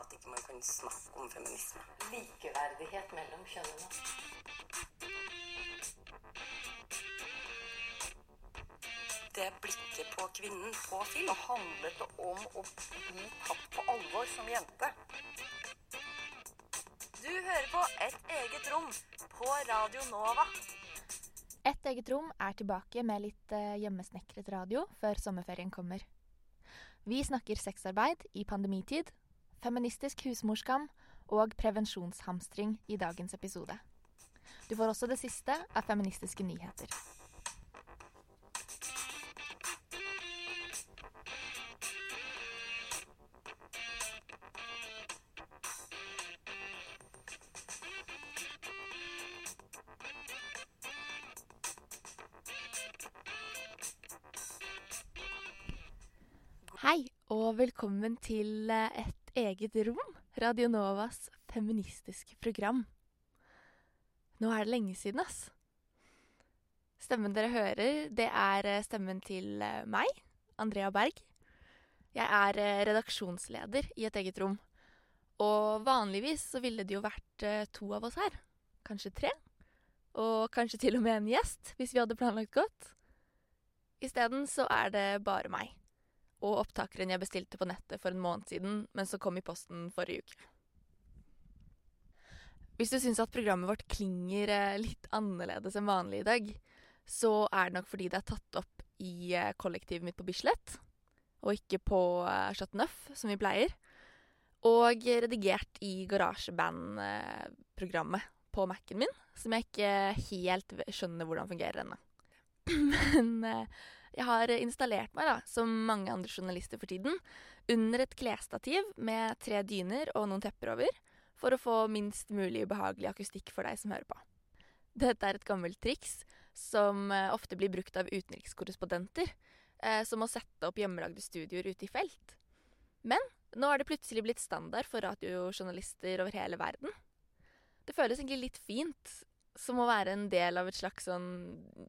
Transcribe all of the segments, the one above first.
at ikke man kan snakke om feminisme. Likeverdighet mellom kjønnene. Det blikket på kvinnen på film og handlet om å bli tatt på alvor som jente. Du hører på Et eget rom på Radio Nova. Et eget rom er tilbake med litt eh, hjemmesnekret radio før sommerferien kommer. Vi snakker sexarbeid i pandemitid, feministisk husmorskam og prevensjonshamstring i dagens episode. Du får også det siste av feministiske nyheter. Hei, og velkommen til eh, Et eget rom, Radionovas feministiske program. Nå er det lenge siden, ass. Stemmen dere hører, det er eh, stemmen til eh, meg, Andrea Berg. Jeg er eh, redaksjonsleder i Et eget rom. Og vanligvis så ville det jo vært to av oss her. Kanskje tre. Og kanskje til og med en gjest, hvis vi hadde planlagt godt. Isteden så er det bare meg og opptakeren jeg bestilte på nettet for en måned siden, men som kom i posten forrige uke. Hvis du syns at programmet vårt klinger eh, litt annerledes enn vanlig i dag, så er det nok fordi det er tatt opp i eh, kollektivet mitt på Bislett, og ikke på eh, Chateau Neuf, som vi pleier, og redigert i GarageBand-programmet på Mac-en min, som jeg ikke helt skjønner hvordan fungerer ennå. Men jeg har installert meg, da, som mange andre journalister for tiden, under et klesstativ med tre dyner og noen tepper over, for å få minst mulig ubehagelig akustikk for deg som hører på. Dette er et gammelt triks som eh, ofte blir brukt av utenrikskorrespondenter, eh, som å sette opp hjemmelagde studioer ute i felt. Men nå er det plutselig blitt standard for radiojournalister over hele verden. Det føles egentlig litt fint, som å være en del av et slags sånn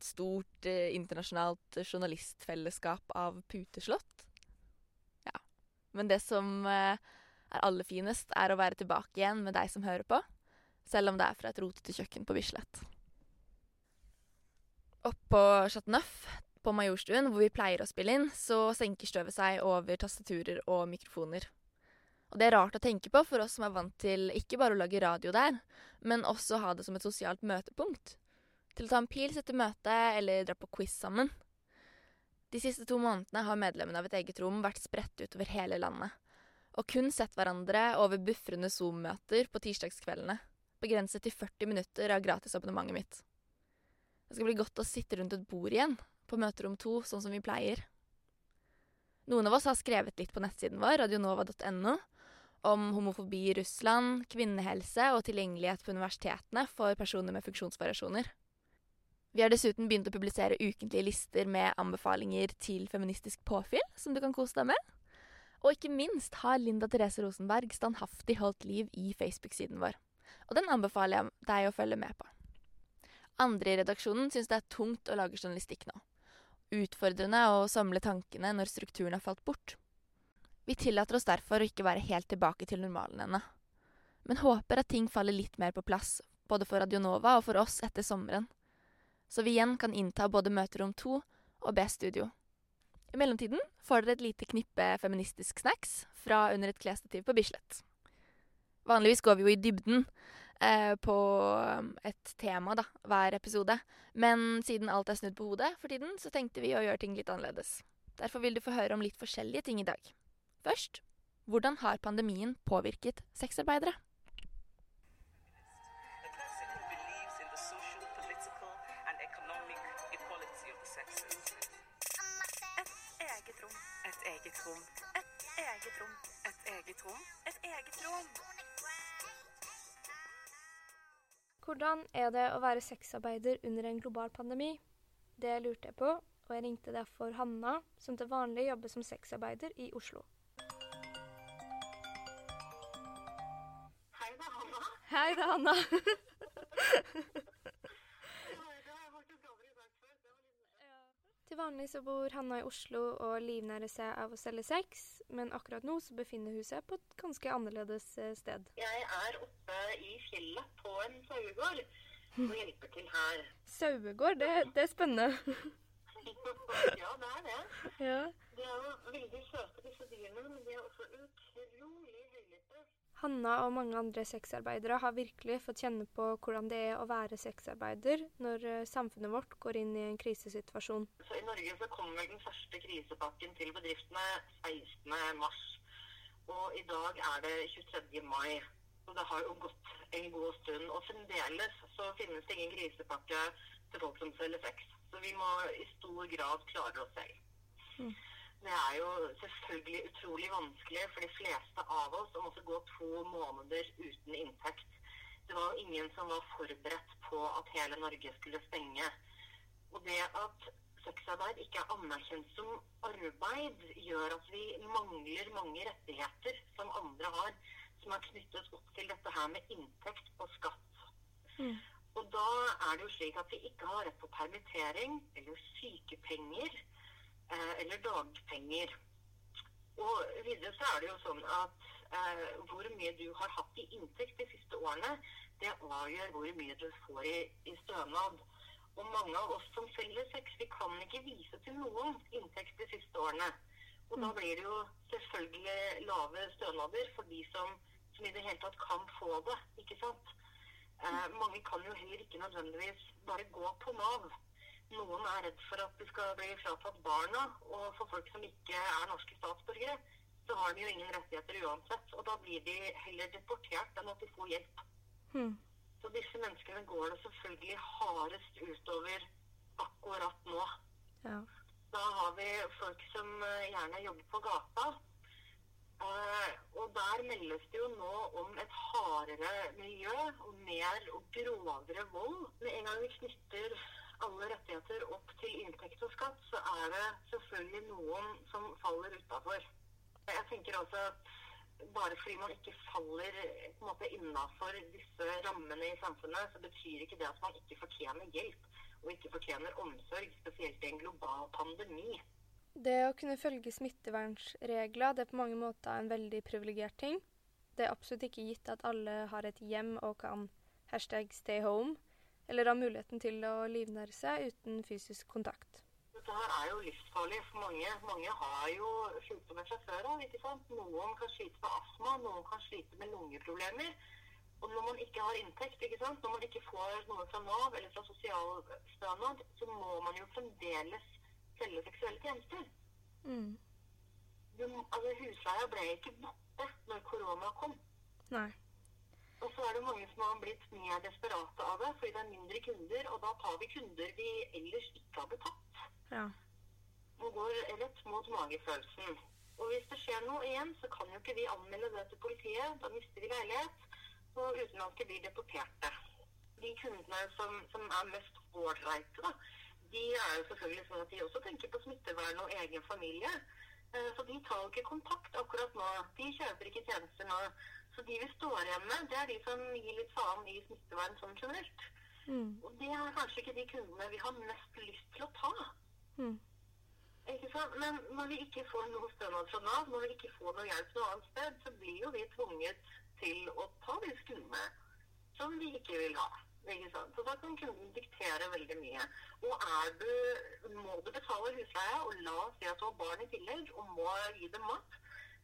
stort eh, internasjonalt journalistfellesskap av puteslott. Ja. Men det som eh, er aller finest, er å være tilbake igjen med deg som hører på, selv om det er fra et rotete kjøkken på Bislett. Oppå Chateau Neuf, på Majorstuen, hvor vi pleier å spille inn, så senker støvet seg over tastaturer og mikrofoner. Og det er rart å tenke på for oss som er vant til ikke bare å lage radio der, men også ha det som et sosialt møtepunkt. Til å ta en pils etter møtet eller dra på quiz sammen. De siste to månedene har medlemmene av et eget rom vært spredt utover hele landet, og kun sett hverandre over bufrende Zoom-møter på tirsdagskveldene, begrenset til 40 minutter av gratisabonnementet mitt. Det skal bli godt å sitte rundt et bord igjen, på møterom to, sånn som vi pleier. Noen av oss har skrevet litt på nettsiden vår, radionova.no, om homofobi i Russland, kvinnehelse og tilgjengelighet på universitetene for personer med funksjonsvariasjoner. Vi har dessuten begynt å publisere ukentlige lister med anbefalinger til feministisk påfyll, som du kan kose deg med. Og ikke minst har Linda Therese Rosenberg standhaftig holdt liv i Facebook-siden vår. Og den anbefaler jeg deg å følge med på. Andre i redaksjonen syns det er tungt å lage journalistikk nå. Utfordrende å samle tankene når strukturen har falt bort. Vi tillater oss derfor å ikke være helt tilbake til normalen ennå. Men håper at ting faller litt mer på plass, både for Radionova og for oss etter sommeren. Så vi igjen kan innta både møterom to og B-studio. I mellomtiden får dere et lite knippe feministisk snacks fra under et klesstativ på Bislett. Vanligvis går vi jo i dybden eh, på et tema da, hver episode, men siden alt er snudd på hodet for tiden, så tenkte vi å gjøre ting litt annerledes. Derfor vil du få høre om litt forskjellige ting i dag. Først hvordan har pandemien påvirket sexarbeidere? Hvordan er det å være sexarbeider under en global pandemi? Det lurte jeg på, og jeg ringte derfor Hanna, som til vanlig jobber som sexarbeider i Oslo. Hei, det er Hanna. Til vanlig så bor Hanna i Oslo og livnærer seg av å selge sex, men akkurat nå så befinner hun seg på et ganske annerledes eh, sted. Jeg er oppe i fjellet på en sauegård og hjelper til her. Sauegård, det, det er spennende. ja, det er det. ja. De er jo veldig søte, disse dyrene, men de er også utrolig. Hanna og mange andre sexarbeidere har virkelig fått kjenne på hvordan det er å være sexarbeider når eh, samfunnet vårt går inn i en krisesituasjon. Så I Norge så kommer vel den første krisepakken til bedriftene 16. mars. Og i dag er det 23. mai. Så det har jo gått en god stund. Og fremdeles så finnes det ingen krisepakke til folk som selger sex. Så vi må i stor grad klare oss selv. Det er jo selvfølgelig utrolig vanskelig for de fleste av oss å måtte gå to måneder uten inntekt. Det var jo ingen som var forberedt på at hele Norge skulle stenge. Og det at sexarbeid ikke er anerkjent som arbeid, gjør at vi mangler mange rettigheter som andre har, som er knyttet opp til dette her med inntekt og skatt. Og da er det jo slik at vi ikke har rett på permittering eller sykepenger eller dagpenger. Og videre så er det jo sånn at eh, hvor mye du har hatt i inntekt de siste årene, det avgjør hvor mye du får i, i stønad. Og mange av oss som selger sex, vi kan ikke vise til noen inntekt de siste årene. Og da blir det jo selvfølgelig lave stønader for de som, som i det hele tatt kan få det, ikke sant. Eh, mange kan jo heller ikke nødvendigvis bare gå på Nav. Noen er redd for at de skal bli fratatt barna, og for folk som ikke er norske statsborgere, så har de jo ingen rettigheter uansett. Og da blir de heller deportert enn at de får hjelp. Så disse menneskene går det selvfølgelig hardest utover akkurat nå. Ja. Da har vi folk som eh, gjerne jobber på gata. Eh, og der meldes det jo nå om et hardere miljø og mer og grovere vold. Med en gang vi knytter alle rettigheter opp til inntekt og skatt, så er det selvfølgelig noen som faller utafor. Jeg tenker også at bare fordi man ikke faller på innafor disse rammene i samfunnet, så betyr ikke det at man ikke fortjener hjelp og ikke fortjener omsorg, spesielt i en global pandemi. Det å kunne følge smittevernregler det er på mange måter en veldig privilegert ting. Det er absolutt ikke gitt at alle har et hjem og kan hashtag stay home, eller har muligheten til å livnære seg uten fysisk kontakt. Dette her er jo livsfarlig for mange. Mange har jo sykdommer fra før av. ikke sant? Noen kan slite med astma, noen kan slite med lungeproblemer. Og når man ikke har inntekt, ikke sant? når man ikke får noe fra Nav eller fra sosialstønad, så må man jo fremdeles selge seksuelle tjenester. Mm. Du, altså, husleia ble ikke borte når korona kom. Nei. Og så er det mange som har blitt mer desperate av det, fordi det er mindre kunder, og da tar vi kunder vi ellers ikke hadde tatt. Ja. og går rett mot magefølelsen. Og hvis det skjer noe igjen, så kan jo ikke vi anmelde det til politiet. Da mister vi leilighet, og utenlandske blir deporterte. De kundene som, som er mest ålreite, de er jo selvfølgelig sånn at de også tenker på smittevern og egen familie. Eh, Så de tar jo ikke kontakt akkurat nå. De kjøper ikke tjenester nå. Så de vi står igjen med, det er de som gir litt faen i smittevern sånn generelt. Mm. Og det er kanskje ikke de kundene vi har mest lyst til å ta. Mm. Ikke sant? Men når vi ikke får noe stønad fra Nav, når vi ikke får noe hjelp noe annet sted, så blir jo vi tvunget til å ta de kundene som vi ikke vil ha. Ikke sant? Så da kan kunden diktere veldig mye. Og er du, må du betale husleia, og la oss si at du har barn i tillegg, og må gi dem mat,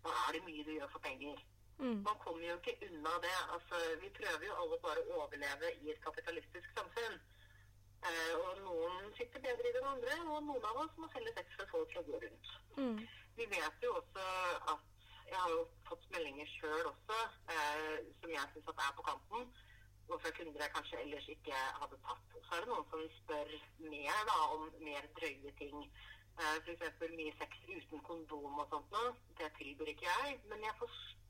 da er det mye du gjør for penger. Mm. Man kommer jo ikke unna det. Altså, vi prøver jo alle bare å overleve i et kapitalistisk samfunn. Eh, og noen sitter bedre i det enn andre, og noen av oss må selge sex for folk som går rundt. Mm. Vi vet jo også at jeg har jo fått meldinger sjøl også, eh, som jeg syns er på kanten, og fra kunder jeg kanskje ellers ikke hadde tatt. Så er det noen som spør mer da, om mer drøye ting. Eh, F.eks. mye sex uten kondom og sånt noe. Det tilbyr ikke jeg. Men jeg forstår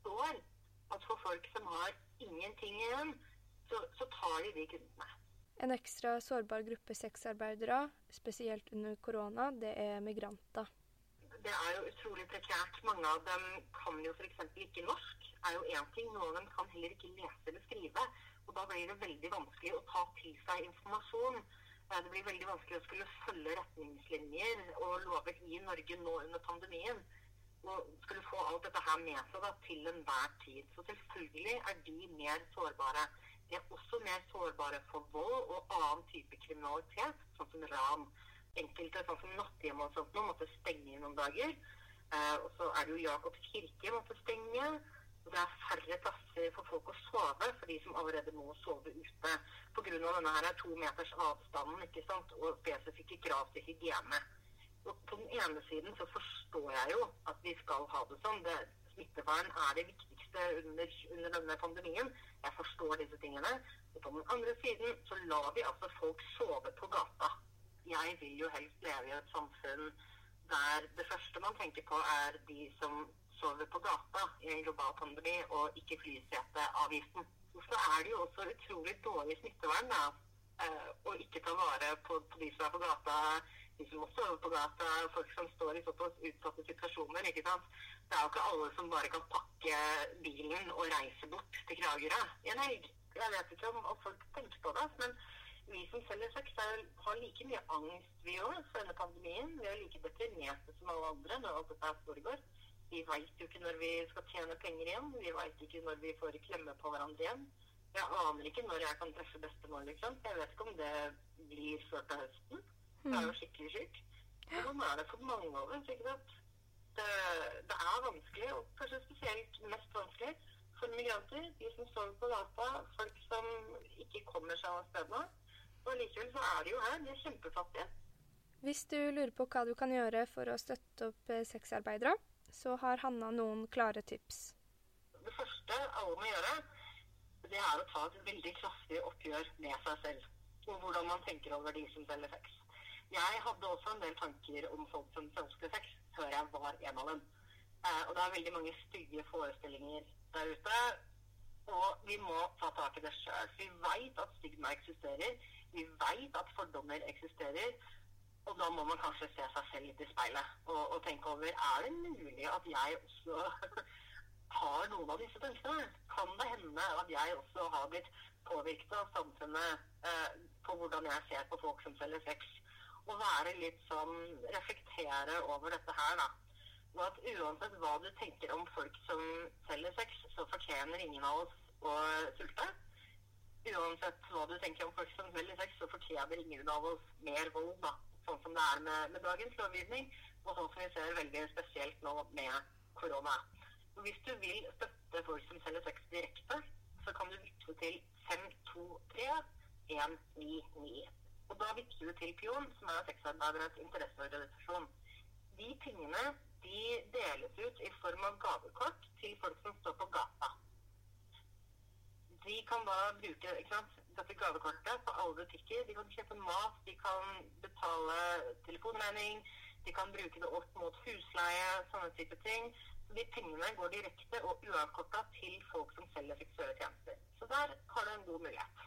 at for folk som har ingenting igjen, så, så tar de de kundene. En ekstra sårbar gruppe sexarbeidere, spesielt under korona, det er migranter. det er jo utrolig prekært. Mange av dem kan jo f.eks. ikke norsk. er jo én ting. Noen av dem kan heller ikke lese eller skrive. Og da blir det veldig vanskelig å ta til seg informasjon. Eh, Det blir veldig vanskelig å skulle følge retningslinjer og lover i Norge nå under pandemien. Og skulle få alt dette her med seg da, til enhver tid. Så selvfølgelig er de mer sårbare. De er også mer sårbare for vold og annen type kriminalitet, sånn som ran. Enkelte, sånn som Natthjem og sånt, nå måtte stenge i noen dager. Eh, og så er det jo Jakobs kirke måtte stenge. Det er færre plasser for folk å sove for de som allerede må sove ute. Pga. denne her er to meters avstanden ikke sant? og spesifikke krav til hygiene. På den ene siden så forstår jeg jo at vi skal ha det sånn. Det, smittevern er det viktigste under, under denne pandemien. Jeg forstår disse tingene. Og på den andre siden så lar vi altså folk sove på gata. Jeg vil jo helst leve i et samfunn der det første man tenker på, er de som sover på gata i en global pandemi, og ikke flyseteavgiften. Så er det jo også utrolig dårlig smittevern da, eh, å ikke ta vare på, på de som er på gata, sover på gata, folk som står i såpass utsatte situasjoner. ikke sant? Det er jo ikke alle som bare kan pakke bilen og reise bort til Kragerø i en helg. Jeg vet ikke om, folk tenker på det, men vi som selger sex har like mye angst vi òg for denne pandemien. Vi er like deprimerte som alle andre når alt dette foregår. Vi veit jo ikke når vi skal tjene penger igjen. Vi veit ikke når vi får klemme på hverandre igjen. Jeg aner ikke når jeg kan treffe bestemor, liksom. Jeg vet ikke om det blir før til høsten. Det er jo skikkelig sykt. Og sånn er det for mange av oss, ikke sant. Det, det er vanskelig, og kanskje spesielt mest vanskelig for migranter. De som sover på gata, folk som ikke kommer seg av stedene. Og likevel så er de jo her. De er kjempefattige. Hvis du lurer på hva du kan gjøre for å støtte opp eh, sexarbeidere, så har Hanna noen klare tips. Det første alle må gjøre, det er å ta et veldig kraftig oppgjør med seg selv. Og hvordan man tenker over de som selger sex. Jeg hadde også en del tanker om folk som ønsket sex, før jeg var en av dem. Eh, og det er veldig mange stygge forestillinger der ute. Og vi må ta tak i det sjøl. Vi veit at stigma eksisterer. Vi veit at fordommer eksisterer. Og da må man kanskje se seg selv litt i speilet og, og tenke over er det mulig at jeg også har noen av disse tankene. Kan det hende at jeg også har blitt påvirket av samfunnet eh, på hvordan jeg ser på folk som selger sex? Og være litt sånn Reflektere over dette her, da. Og at uansett hva du tenker om folk som selger sex, så fortjener ingen av oss å sulte. Uansett hva du tenker om folk som selger sex, så fortjener ingen av oss mer vold, da. Sånn som det er med, med dagens lovgivning, og sånn som vi ser veldig spesielt nå med korona. Hvis du vil støtte folk som selger sex direkte, så kan du bytte til 523 199. Og da vippser du til Pion, som er sexarbeidernes interesseorganisasjon. De pengene de deles ut i form av gavekort til folk som står på gata. De kan da bruke sant, dette gavekortet på alle butikker. De kan kjøpe mat, de kan betale telefonregning, de kan bruke det opp mot husleie, sånne type ting. De pengene går direkte og uavkorta til folk som selger seksuelle tjenester. Så der har du en god mulighet.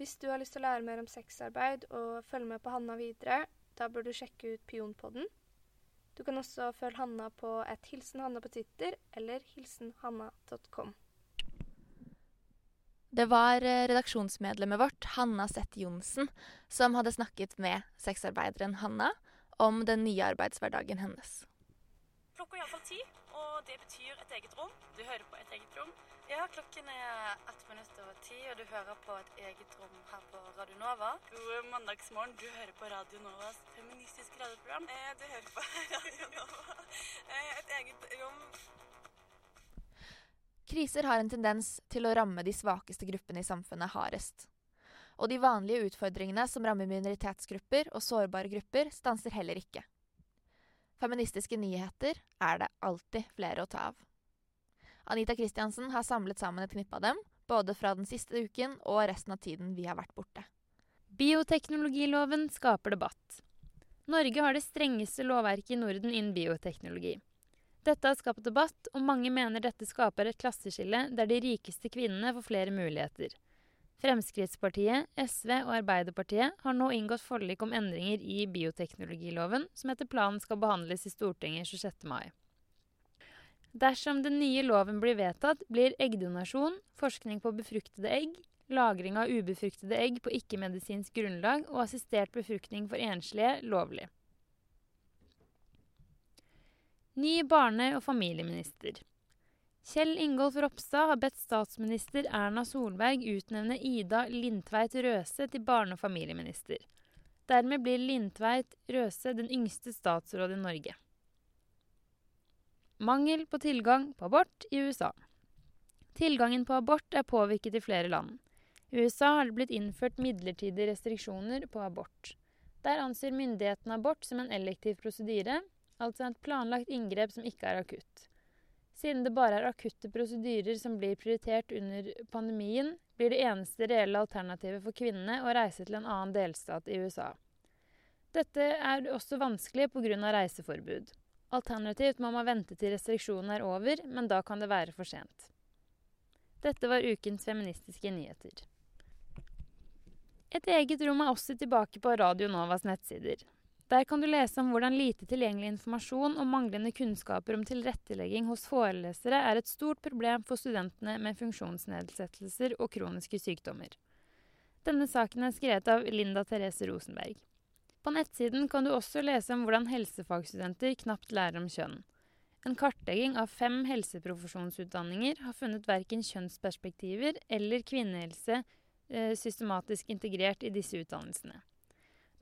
Hvis du har lyst til å lære mer om sexarbeid og følge med på Hanna videre, da bør du sjekke ut Pionpodden. Du kan også følge Hanna på et hilsen Hanna på Twitter eller hilsenhanna.com. Det var eh, redaksjonsmedlemmet vårt, Hanna Seth Johnsen, som hadde snakket med sexarbeideren Hanna om den nye arbeidshverdagen hennes. Klokka er iallfall ti, og det betyr et eget rom. Du hører på et eget rom. Ja, klokken er ett minutt over ti, og du hører på et eget rom her på Radio Nova. God mandagsmorgen. Du hører på Radio Novas feministiske radioprogram. Eh, du hører på Radio Nova. Eh, et eget rom. Kriser har en tendens til å ramme de svakeste gruppene i samfunnet hardest. Og de vanlige utfordringene som rammer minoritetsgrupper og sårbare grupper, stanser heller ikke. Feministiske nyheter er det alltid flere å ta av. Anita Kristiansen har samlet sammen et knippe av dem, både fra den siste uken og resten av tiden vi har vært borte. Bioteknologiloven skaper debatt. Norge har det strengeste lovverket i Norden innen bioteknologi. Dette har skapt debatt, og mange mener dette skaper et klasseskille der de rikeste kvinnene får flere muligheter. Fremskrittspartiet, SV og Arbeiderpartiet har nå inngått forlik om endringer i bioteknologiloven, som etter planen skal behandles i Stortinget 26. mai. Dersom den nye loven blir vedtatt, blir eggdonasjon, forskning på befruktede egg, lagring av ubefruktede egg på ikke-medisinsk grunnlag og assistert befruktning for enslige lovlig. Ny barne- og familieminister. Kjell Ingolf Ropstad har bedt statsminister Erna Solberg utnevne Ida Lindtveit Røse til barne- og familieminister. Dermed blir Lindtveit Røse den yngste statsråd i Norge. Mangel på tilgang på abort i USA. Tilgangen på abort er påvirket i flere land. I USA har det blitt innført midlertidige restriksjoner på abort. Der anser myndighetene abort som en elektiv prosedyre, altså et planlagt inngrep som ikke er akutt. Siden det bare er akutte prosedyrer som blir prioritert under pandemien, blir det eneste reelle alternativet for kvinnene å reise til en annen delstat i USA. Dette er også vanskelig pga. reiseforbud. Alternativt må man vente til restriksjonene er over, men da kan det være for sent. Dette var ukens feministiske nyheter. Et eget rom er også tilbake på Radio Novas nettsider. Der kan du lese om hvordan lite tilgjengelig informasjon og manglende kunnskaper om tilrettelegging hos forelesere er et stort problem for studentene med funksjonsnedsettelser og kroniske sykdommer. Denne saken er skrevet av Linda Therese Rosenberg. På nettsiden kan du også lese om hvordan helsefagstudenter knapt lærer om kjønn. En kartlegging av fem helseprofesjonsutdanninger har funnet verken kjønnsperspektiver eller kvinnehelse eh, systematisk integrert i disse utdannelsene.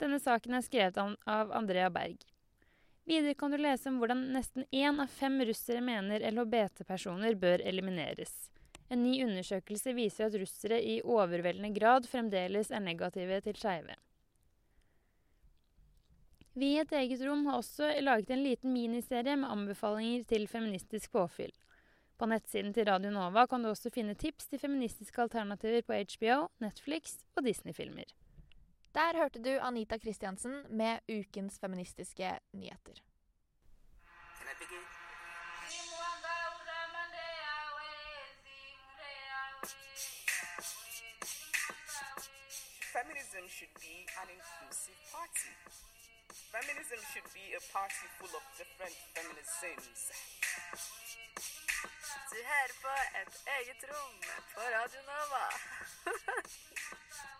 Denne saken er skrevet av Andrea Berg. Videre kan du lese om hvordan nesten én av fem russere mener LHBT-personer bør elimineres. En ny undersøkelse viser at russere i overveldende grad fremdeles er negative til skeive. Vi i Et eget rom har også laget en liten miniserie med anbefalinger til feministisk påfyll. På nettsiden til Radio Nova kan du også finne tips til feministiske alternativer på HBO, Netflix og Disney-filmer. Der hørte du Anita Kristiansen med ukens feministiske nyheter. Feminism should be an inclusive party. Feminism should be a party full of different feminisms. Du hører på Et eget rom på Radio Nova.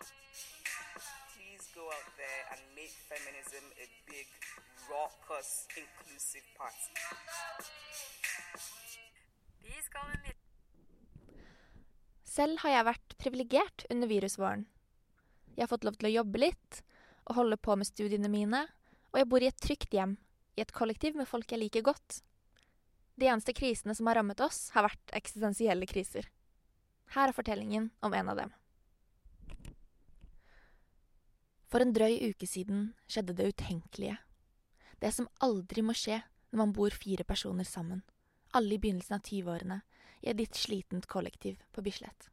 Go out there and make feminism a big, raucous, inclusive party. Selv har jeg vært privilegert under virusvåren. Jeg har fått lov til å jobbe litt og holde på med studiene mine, og jeg bor i et trygt hjem, i et kollektiv med folk jeg liker godt. De eneste krisene som har rammet oss, har vært eksistensielle kriser. Her er fortellingen om en av dem. For en drøy uke siden skjedde det utenkelige. Det som aldri må skje når man bor fire personer sammen, alle i begynnelsen av 20-årene, i et litt slitent kollektiv på Bislett.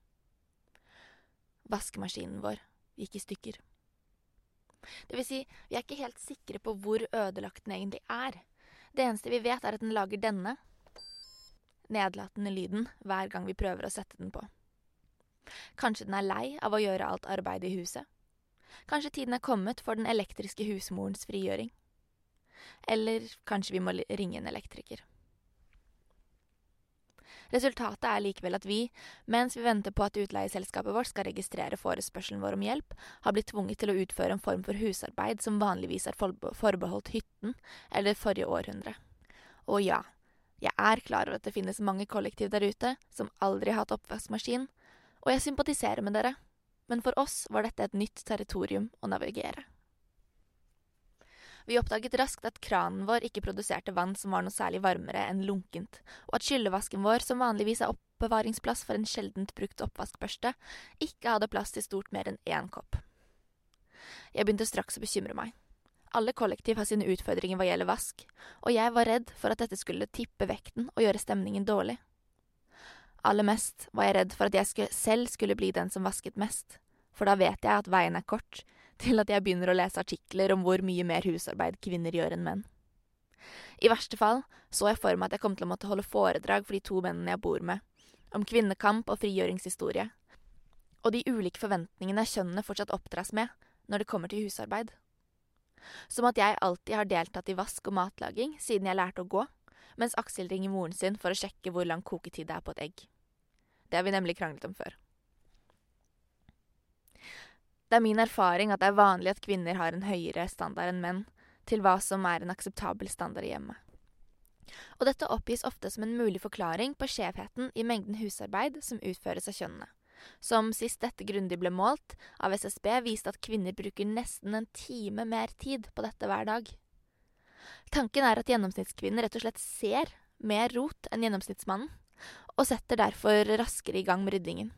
Vaskemaskinen vår gikk i stykker. Det vil si, vi er ikke helt sikre på hvor ødelagt den egentlig er. Det eneste vi vet, er at den lager denne nedlatende lyden hver gang vi prøver å sette den på. Kanskje den er lei av å gjøre alt arbeidet i huset? Kanskje tiden er kommet for den elektriske husmorens frigjøring? Eller kanskje vi må ringe en elektriker? Resultatet er likevel at vi, mens vi venter på at utleieselskapet vårt skal registrere forespørselen vår om hjelp, har blitt tvunget til å utføre en form for husarbeid som vanligvis er forbeholdt hytten eller forrige århundre. Og ja, jeg er klar over at det finnes mange kollektiv der ute som aldri har hatt oppvaskmaskin, og jeg sympatiserer med dere, men for oss var dette et nytt territorium å navigere. Vi oppdaget raskt at kranen vår ikke produserte vann som var noe særlig varmere enn lunkent, og at skyllevasken vår, som vanligvis er oppbevaringsplass for en sjeldent brukt oppvaskbørste, ikke hadde plass til stort mer enn én kopp. Jeg begynte straks å bekymre meg. Alle kollektiv har sine utfordringer hva gjelder vask, og jeg var redd for at dette skulle tippe vekten og gjøre stemningen dårlig. Aller mest var jeg redd for at jeg skulle, selv skulle bli den som vasket mest, for da vet jeg at veien er kort til at jeg begynner å lese artikler om hvor mye mer husarbeid kvinner gjør enn menn. I verste fall så jeg for meg at jeg kom til å måtte holde foredrag for de to mennene jeg bor med, om kvinnekamp og frigjøringshistorie, og de ulike forventningene kjønnene fortsatt oppdras med når det kommer til husarbeid. Som at jeg alltid har deltatt i vask og matlaging siden jeg lærte å gå, mens Aksel ringer moren sin for å sjekke hvor lang koketid det er på et egg. Det har vi nemlig kranglet om før. Det er min erfaring at det er vanlig at kvinner har en høyere standard enn menn til hva som er en akseptabel standard i hjemmet. Og dette oppgis ofte som en mulig forklaring på skjevheten i mengden husarbeid som utføres av kjønnene, som sist dette grundig ble målt av SSB viste at kvinner bruker nesten en time mer tid på dette hver dag. Tanken er at gjennomsnittskvinnen rett og slett ser mer rot enn gjennomsnittsmannen, og setter derfor raskere i gang med ryddingen.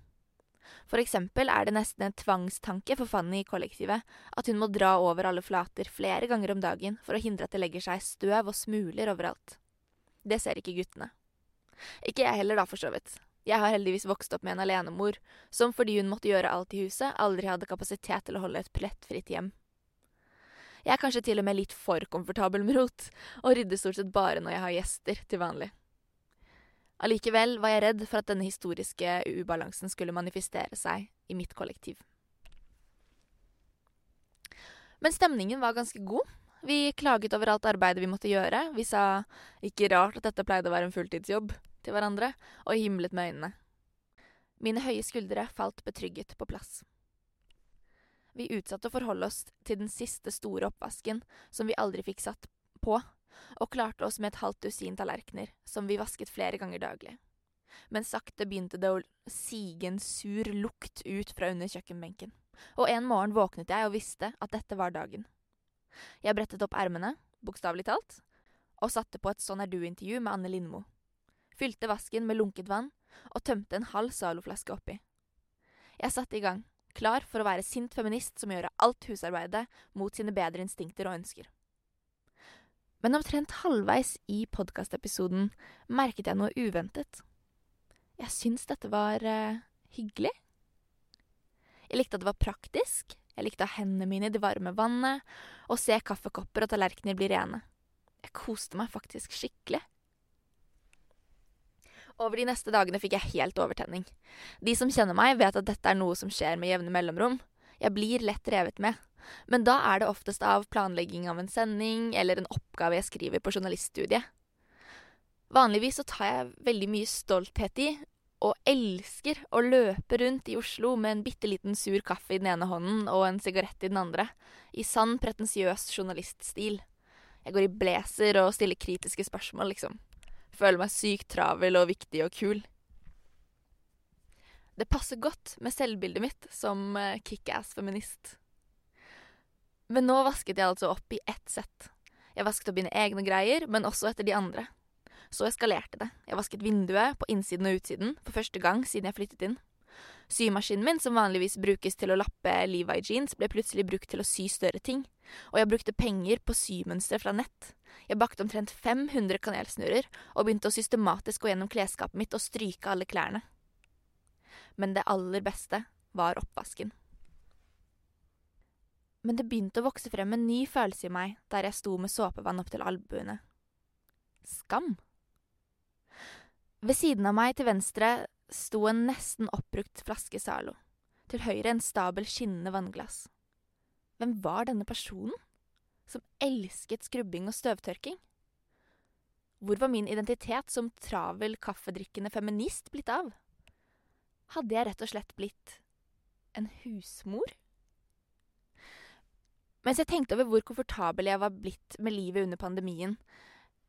For eksempel er det nesten en tvangstanke for Fanny i kollektivet at hun må dra over alle flater flere ganger om dagen for å hindre at det legger seg støv og smuler overalt. Det ser ikke guttene. Ikke jeg heller, da, for så vidt. Jeg har heldigvis vokst opp med en alenemor som fordi hun måtte gjøre alt i huset, aldri hadde kapasitet til å holde et plettfritt hjem. Jeg er kanskje til og med litt for komfortabel med rot, og rydder stort sett bare når jeg har gjester til vanlig. Allikevel var jeg redd for at denne historiske ubalansen skulle manifestere seg i mitt kollektiv. Men stemningen var ganske god. Vi klaget over alt arbeidet vi måtte gjøre. Vi sa ikke rart at dette pleide å være en fulltidsjobb til hverandre, og himlet med øynene. Mine høye skuldre falt betrygget på plass. Vi utsatte å forholde oss til den siste store oppvasken som vi aldri fikk satt på, og klarte oss med et halvt dusin tallerkener, som vi vasket flere ganger daglig. Men sakte begynte det å sige en sur lukt ut fra under kjøkkenbenken, og en morgen våknet jeg og visste at dette var dagen. Jeg brettet opp ermene, bokstavelig talt, og satte på et Sånn er du-intervju med Anne Lindmo. Fylte vasken med lunket vann og tømte en halv Zalo-flaske oppi. Jeg satte i gang, klar for å være sint feminist som gjør alt husarbeidet mot sine bedre instinkter og ønsker. Men omtrent halvveis i podkastepisoden merket jeg noe uventet. Jeg syns dette var uh, hyggelig. Jeg likte at det var praktisk. Jeg likte ha hendene mine i det varme vannet og se kaffekopper og tallerkener bli rene. Jeg koste meg faktisk skikkelig. Over de neste dagene fikk jeg helt overtenning. De som kjenner meg, vet at dette er noe som skjer med jevne mellomrom. Jeg blir lett revet med. Men da er det oftest av planlegging av en sending eller en oppgave jeg skriver på journaliststudiet. Vanligvis så tar jeg veldig mye stolthet i, og elsker å løpe rundt i Oslo med en bitte liten sur kaffe i den ene hånden og en sigarett i den andre, i sann pretensiøs journaliststil. Jeg går i blazer og stiller kritiske spørsmål, liksom. Føler meg sykt travel og viktig og kul. Det passer godt med selvbildet mitt som eh, kickass-feminist. Men nå vasket jeg altså opp i ett sett. Jeg vasket opp mine egne greier, men også etter de andre. Så eskalerte det. Jeg vasket vinduet på innsiden og utsiden for første gang siden jeg flyttet inn. Symaskinen min, som vanligvis brukes til å lappe Levi jeans, ble plutselig brukt til å sy større ting. Og jeg brukte penger på symønstre fra nett. Jeg bakte omtrent 500 kanelsnurrer og begynte å systematisk gå gjennom klesskapet mitt og stryke alle klærne. Men det aller beste var oppvasken. Men det begynte å vokse frem en ny følelse i meg der jeg sto med såpevann opp til albuene. Skam. Ved siden av meg til venstre sto en nesten oppbrukt flaske Zalo. Til høyre en stabel skinnende vannglass. Hvem var denne personen? Som elsket skrubbing og støvtørking? Hvor var min identitet som travel, kaffedrikkende feminist blitt av? Hadde jeg rett og slett blitt en husmor? Mens jeg tenkte over hvor komfortabel jeg var blitt med livet under pandemien,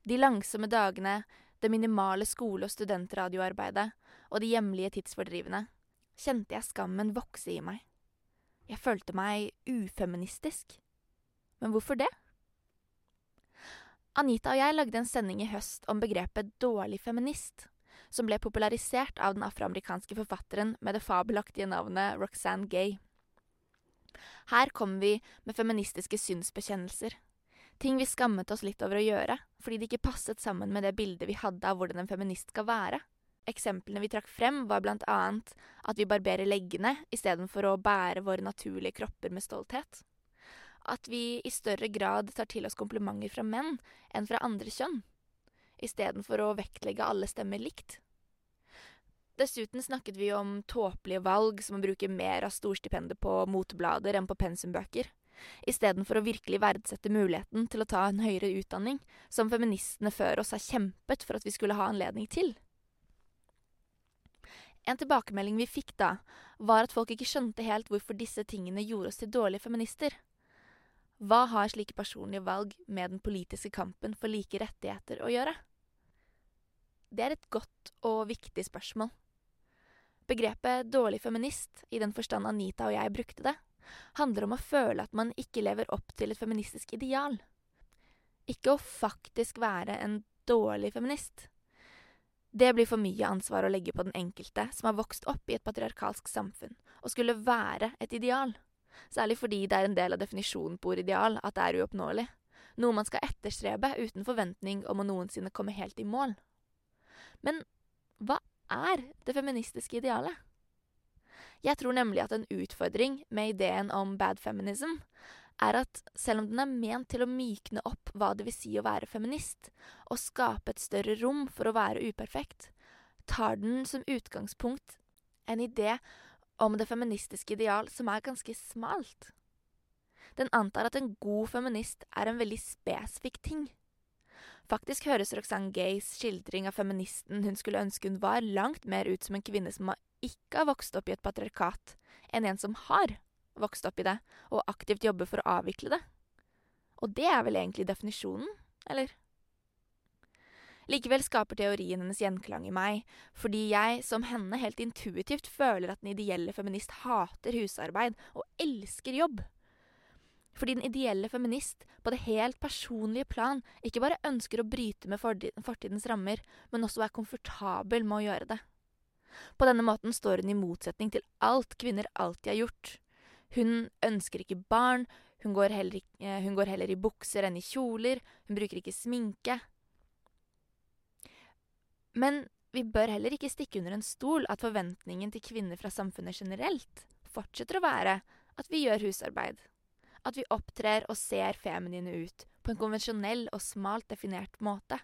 de langsomme dagene, det minimale skole- og studentradioarbeidet og de hjemlige tidsfordrivene, kjente jeg skammen vokse i meg. Jeg følte meg ufeministisk. Men hvorfor det? Anita og jeg lagde en sending i høst om begrepet dårlig feminist, som ble popularisert av den afroamerikanske forfatteren med det fabelaktige navnet Roxanne Gay. Her kom vi med feministiske synsbekjennelser. Ting vi skammet oss litt over å gjøre, fordi det ikke passet sammen med det bildet vi hadde av hvordan en feminist skal være. Eksemplene vi trakk frem, var annet at vi barberer leggene istedenfor å bære våre naturlige kropper med stolthet. At vi i større grad tar til oss komplimenter fra menn enn fra andre kjønn, istedenfor å vektlegge alle stemmer likt. Dessuten snakket vi om tåpelige valg som å bruke mer av storstipendet på moteblader enn på pensumbøker, istedenfor å virkelig verdsette muligheten til å ta en høyere utdanning, som feministene før oss har kjempet for at vi skulle ha anledning til. En tilbakemelding vi fikk da, var at folk ikke skjønte helt hvorfor disse tingene gjorde oss til dårlige feminister. Hva har slike personlige valg med den politiske kampen for like rettigheter å gjøre? Det er et godt og viktig spørsmål. Begrepet dårlig feminist, i den forstand Anita og jeg brukte det, handler om å føle at man ikke lever opp til et feministisk ideal. Ikke å faktisk være en dårlig feminist. Det blir for mye ansvar å legge på den enkelte som har vokst opp i et patriarkalsk samfunn, og skulle være et ideal. Særlig fordi det er en del av definisjonen på ordet ideal at det er uoppnåelig. Noe man skal etterstrebe uten forventning om å noensinne komme helt i mål. Men hva er det feministiske idealet? Jeg tror nemlig at en utfordring med ideen om bad feminism er at selv om den er ment til å mykne opp hva det vil si å være feminist, og skape et større rom for å være uperfekt, tar den som utgangspunkt en idé om det feministiske ideal som er ganske smalt. Den antar at en god feminist er en veldig spesifikk ting. Faktisk høres Roxanne Gays skildring av feministen hun skulle ønske hun var, langt mer ut som en kvinne som ikke har vokst opp i et patriarkat, enn en som har vokst opp i det, og aktivt jobber for å avvikle det. Og det er vel egentlig definisjonen, eller? Likevel skaper teorien hennes gjenklang i meg, fordi jeg, som henne, helt intuitivt føler at den ideelle feminist hater husarbeid og elsker jobb. Fordi den ideelle feminist på det helt personlige plan ikke bare ønsker å bryte med fortidens rammer, men også er komfortabel med å gjøre det. På denne måten står hun i motsetning til alt kvinner alltid har gjort. Hun ønsker ikke barn, hun går, heller, eh, hun går heller i bukser enn i kjoler, hun bruker ikke sminke. Men vi bør heller ikke stikke under en stol at forventningen til kvinner fra samfunnet generelt fortsetter å være at vi gjør husarbeid at vi opptrer og ser feminine ut på en konvensjonell og smalt definert måte.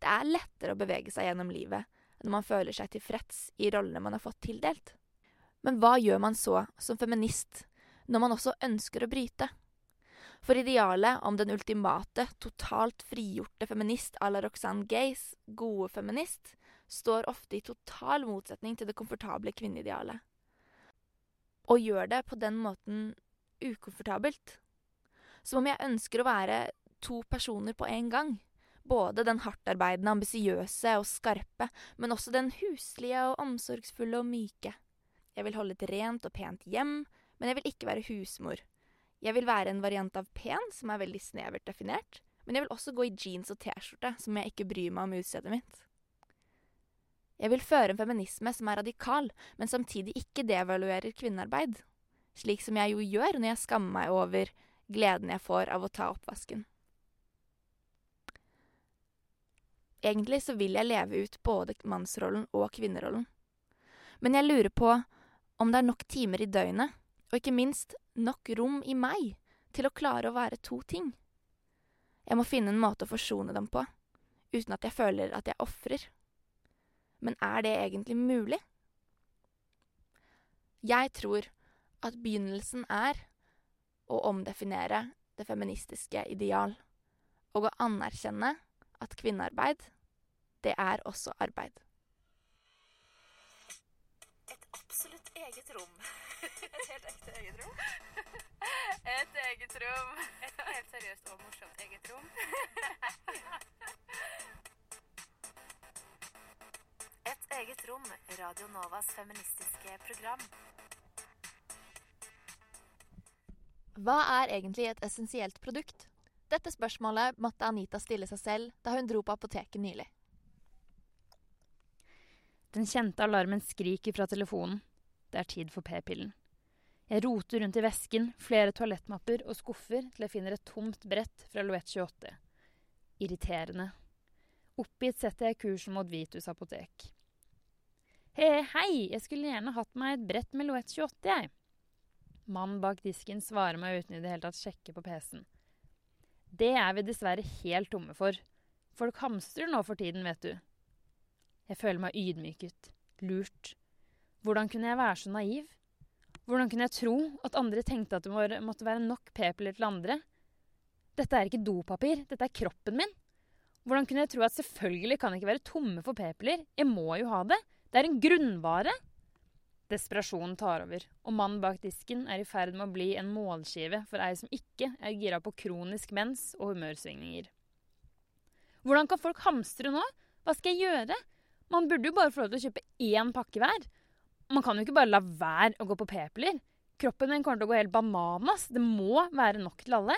Det er lettere å bevege seg gjennom livet når man føler seg tilfreds i rollene man har fått tildelt. Men hva gjør man så, som feminist, når man også ønsker å bryte? For idealet om den ultimate, totalt frigjorte feminist à la Roxanne Gays, gode feminist, står ofte i total motsetning til det komfortable kvinneidealet. Og gjør det på den måten ukomfortabelt. Som om jeg ønsker å være to personer på en gang. Både den hardtarbeidende, ambisiøse og skarpe, men også den huslige og omsorgsfulle og myke. Jeg vil holde et rent og pent hjem, men jeg vil ikke være husmor. Jeg vil være en variant av pen, som er veldig snevert definert, men jeg vil også gå i jeans og T-skjorte, som jeg ikke bryr meg om utseendet mitt. Jeg vil føre en feminisme som er radikal, men samtidig ikke devaluerer kvinnearbeid slik som jeg jo gjør når jeg skammer meg over gleden jeg får av å ta oppvasken. Egentlig så vil jeg leve ut både mannsrollen og kvinnerollen. Men jeg lurer på om det er nok timer i døgnet, og ikke minst nok rom i meg, til å klare å være to ting. Jeg må finne en måte å forsone dem på, uten at jeg føler at jeg ofrer. Men er det egentlig mulig? Jeg tror at begynnelsen er å omdefinere det feministiske ideal, og å anerkjenne at kvinnearbeid, det er også arbeid. Et absolutt eget rom. Et helt ekte eget rom. Et eget rom. Et helt seriøst og morsomt eget rom. Et eget rom, Radio Novas feministiske program. Hva er egentlig et essensielt produkt? Dette spørsmålet måtte Anita stille seg selv da hun dro på apoteket nylig. Den kjente alarmen skriker fra telefonen. Det er tid for p-pillen. Jeg roter rundt i vesken, flere toalettmapper og skuffer til jeg finner et tomt brett fra Loet 28. Irriterende. Oppgitt setter jeg kursen mot Vitus apotek. Hei, hei, jeg skulle gjerne hatt meg et brett med Loet 28, jeg. Mannen bak disken svarer meg uten i det hele tatt sjekke på PC-en. Det er vi dessverre helt tomme for. Folk hamstrer nå for tiden, vet du. Jeg føler meg ydmyket. Lurt. Hvordan kunne jeg være så naiv? Hvordan kunne jeg tro at andre tenkte at det måtte være nok p-piller til andre? Dette er ikke dopapir, dette er kroppen min. Hvordan kunne jeg tro at selvfølgelig kan jeg ikke være tomme for p-piller? Jeg må jo ha det. Det er en grunnvare. Desperasjonen tar over, og mannen bak disken er i ferd med å bli en målskive for ei som ikke er gira på kronisk mens og humørsvingninger. Hvordan kan folk hamstre nå? Hva skal jeg gjøre? Man burde jo bare få lov til å kjøpe én pakke hver. Man kan jo ikke bare la være å gå på p-piller. Kroppen din kommer til å gå helt bananas. Det må være nok til alle.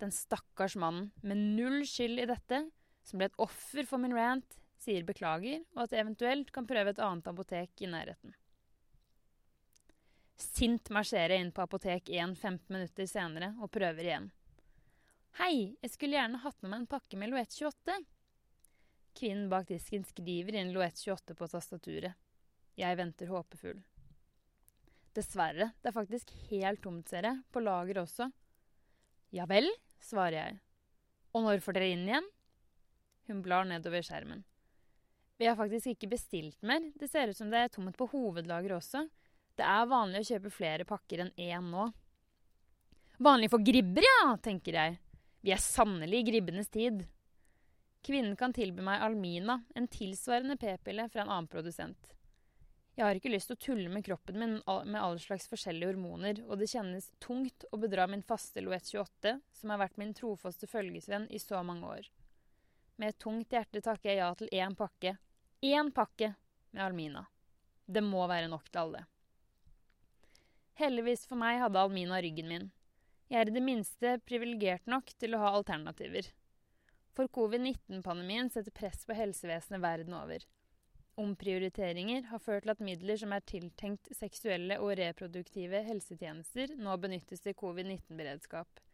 Den stakkars mannen med null skyld i dette, som ble et offer for min rant, sier beklager, og at jeg eventuelt kan prøve et annet apotek i nærheten. Sint marsjerer jeg inn på Apotek 1 15 minutter senere og prøver igjen. Hei, jeg skulle gjerne hatt med meg en pakke med Loette 28. Kvinnen bak disken skriver inn Loette 28 på tastaturet. Jeg venter håpefull. Dessverre, det er faktisk helt tomt, ser jeg, på lageret også. Ja vel, svarer jeg. Og når får dere inn igjen? Hun blar nedover skjermen. Vi har faktisk ikke bestilt mer, det ser ut som det er tomt på hovedlageret også. Det er vanlig å kjøpe flere pakker enn én nå. Vanlig for gribber, ja, tenker jeg. Vi er sannelig i gribbenes tid. Kvinnen kan tilby meg Almina, en tilsvarende p-pille fra en annen produsent. Jeg har ikke lyst til å tulle med kroppen min med all slags forskjellige hormoner, og det kjennes tungt å bedra min faste Loet 28, som har vært min trofaste følgesvenn i så mange år. Med et tungt hjerte takker jeg ja til én pakke. Én pakke med Almina. Det må være nok til alle. Heldigvis for meg hadde Almina ryggen min. Jeg er i det minste privilegert nok til å ha alternativer. For covid-19-pandemien setter press på helsevesenet verden over. Omprioriteringer har ført til at midler som er tiltenkt seksuelle og reproduktive helsetjenester, nå benyttes til covid-19-beredskap.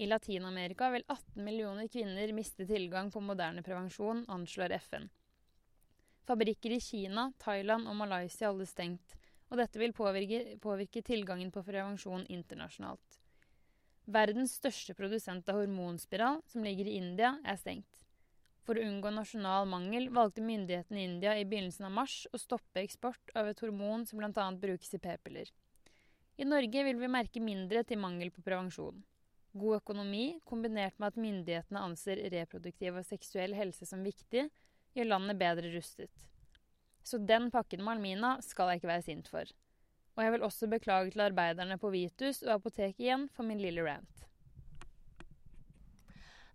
I Latin-Amerika vil 18 millioner kvinner miste tilgang på moderne prevensjon, anslår FN. Fabrikker i Kina, Thailand og Malaysia holdes stengt og dette vil påvirke, påvirke tilgangen på prevensjon internasjonalt. Verdens største produsent av hormonspiral, som ligger i India, er stengt. For å unngå nasjonal mangel valgte myndighetene i India i begynnelsen av mars å stoppe eksport av et hormon som bl.a. brukes i p-piller. I Norge vil vi merke mindre til mangel på prevensjon. God økonomi, kombinert med at myndighetene anser reproduktiv og seksuell helse som viktig, gjør landet bedre rustet. Så den pakken med Almina skal jeg ikke være sint for. Og jeg vil også beklage til arbeiderne på Vitus og apoteket igjen for min lille rant.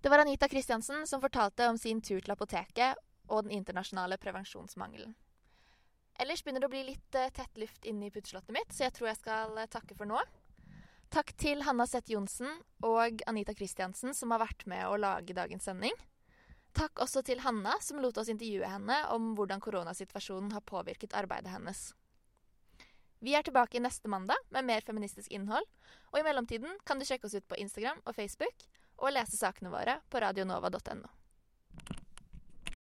Det var Anita Kristiansen som fortalte om sin tur til apoteket og den internasjonale prevensjonsmangelen. Ellers begynner det å bli litt uh, tett luft inne i puteslottet mitt, så jeg tror jeg skal uh, takke for nå. Takk til Hanna Seth Johnsen og Anita Kristiansen som har vært med å lage dagens sending. Takk også til Hanna, som lot oss intervjue henne om hvordan koronasituasjonen har påvirket arbeidet hennes. Vi er tilbake neste mandag med mer feministisk innhold, og i mellomtiden kan du sjekke oss ut på Instagram og Facebook og lese sakene våre på radionova.no.